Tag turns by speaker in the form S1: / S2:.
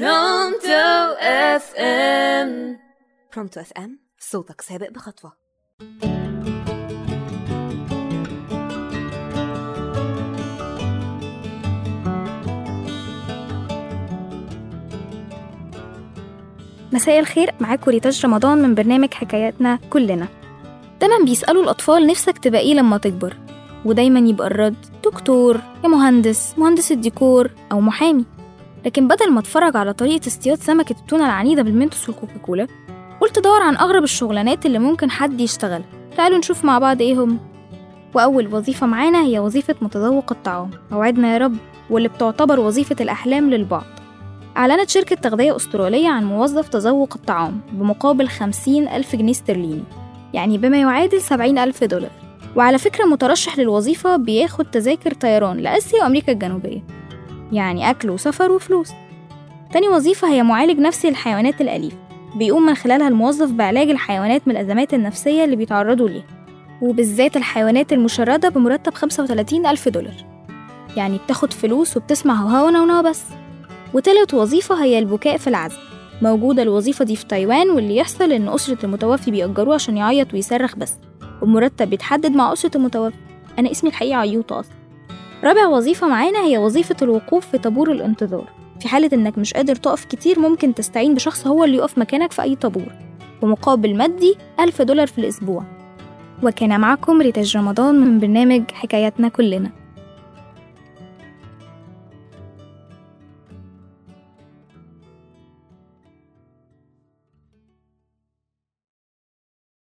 S1: Pronto
S2: FM. Pronto FM صوتك سابق بخطوة.
S3: مساء الخير معاكم ريتاج رمضان من برنامج حكاياتنا كلنا. دايما بيسألوا الأطفال نفسك تبقى إيه لما تكبر؟ ودايما يبقى الرد دكتور يا مهندس مهندس الديكور أو محامي. لكن بدل ما اتفرج على طريقة اصطياد سمكة التونة العنيدة بالمنتوس والكوكاكولا قلت دور عن أغرب الشغلانات اللي ممكن حد يشتغلها تعالوا نشوف مع بعض إيه هم. وأول وظيفة معانا هي وظيفة متذوق الطعام. موعدنا يا رب واللي بتعتبر وظيفة الأحلام للبعض. أعلنت شركة تغذية أسترالية عن موظف تذوق الطعام بمقابل خمسين ألف جنيه استرليني يعني بما يعادل سبعين ألف دولار. وعلى فكرة مترشح للوظيفة بياخد تذاكر طيران لآسيا وأمريكا الجنوبية. يعني أكل وسفر وفلوس. تاني وظيفة هي معالج نفسي للحيوانات الأليفة. بيقوم من خلالها الموظف بعلاج الحيوانات من الأزمات النفسية اللي بيتعرضوا ليها وبالذات الحيوانات المشردة بمرتب 35 ألف دولار. يعني بتاخد فلوس وبتسمع هوهو ونونو بس. وتالت وظيفة هي البكاء في العزل. موجودة الوظيفة دي في تايوان واللي يحصل إن أسرة المتوفي بيأجروه عشان يعيط ويصرخ بس والمرتب بيتحدد مع أسرة المتوفي. أنا اسمي الحقيقي عيوطة أصلا. رابع وظيفة معانا هي وظيفة الوقوف في طابور الانتظار. في حالة إنك مش قادر تقف كتير ممكن تستعين بشخص هو اللي يقف مكانك في أي طابور ومقابل مادي ألف دولار في الأسبوع. وكان معكم ريتاج رمضان من برنامج حكاياتنا كلنا.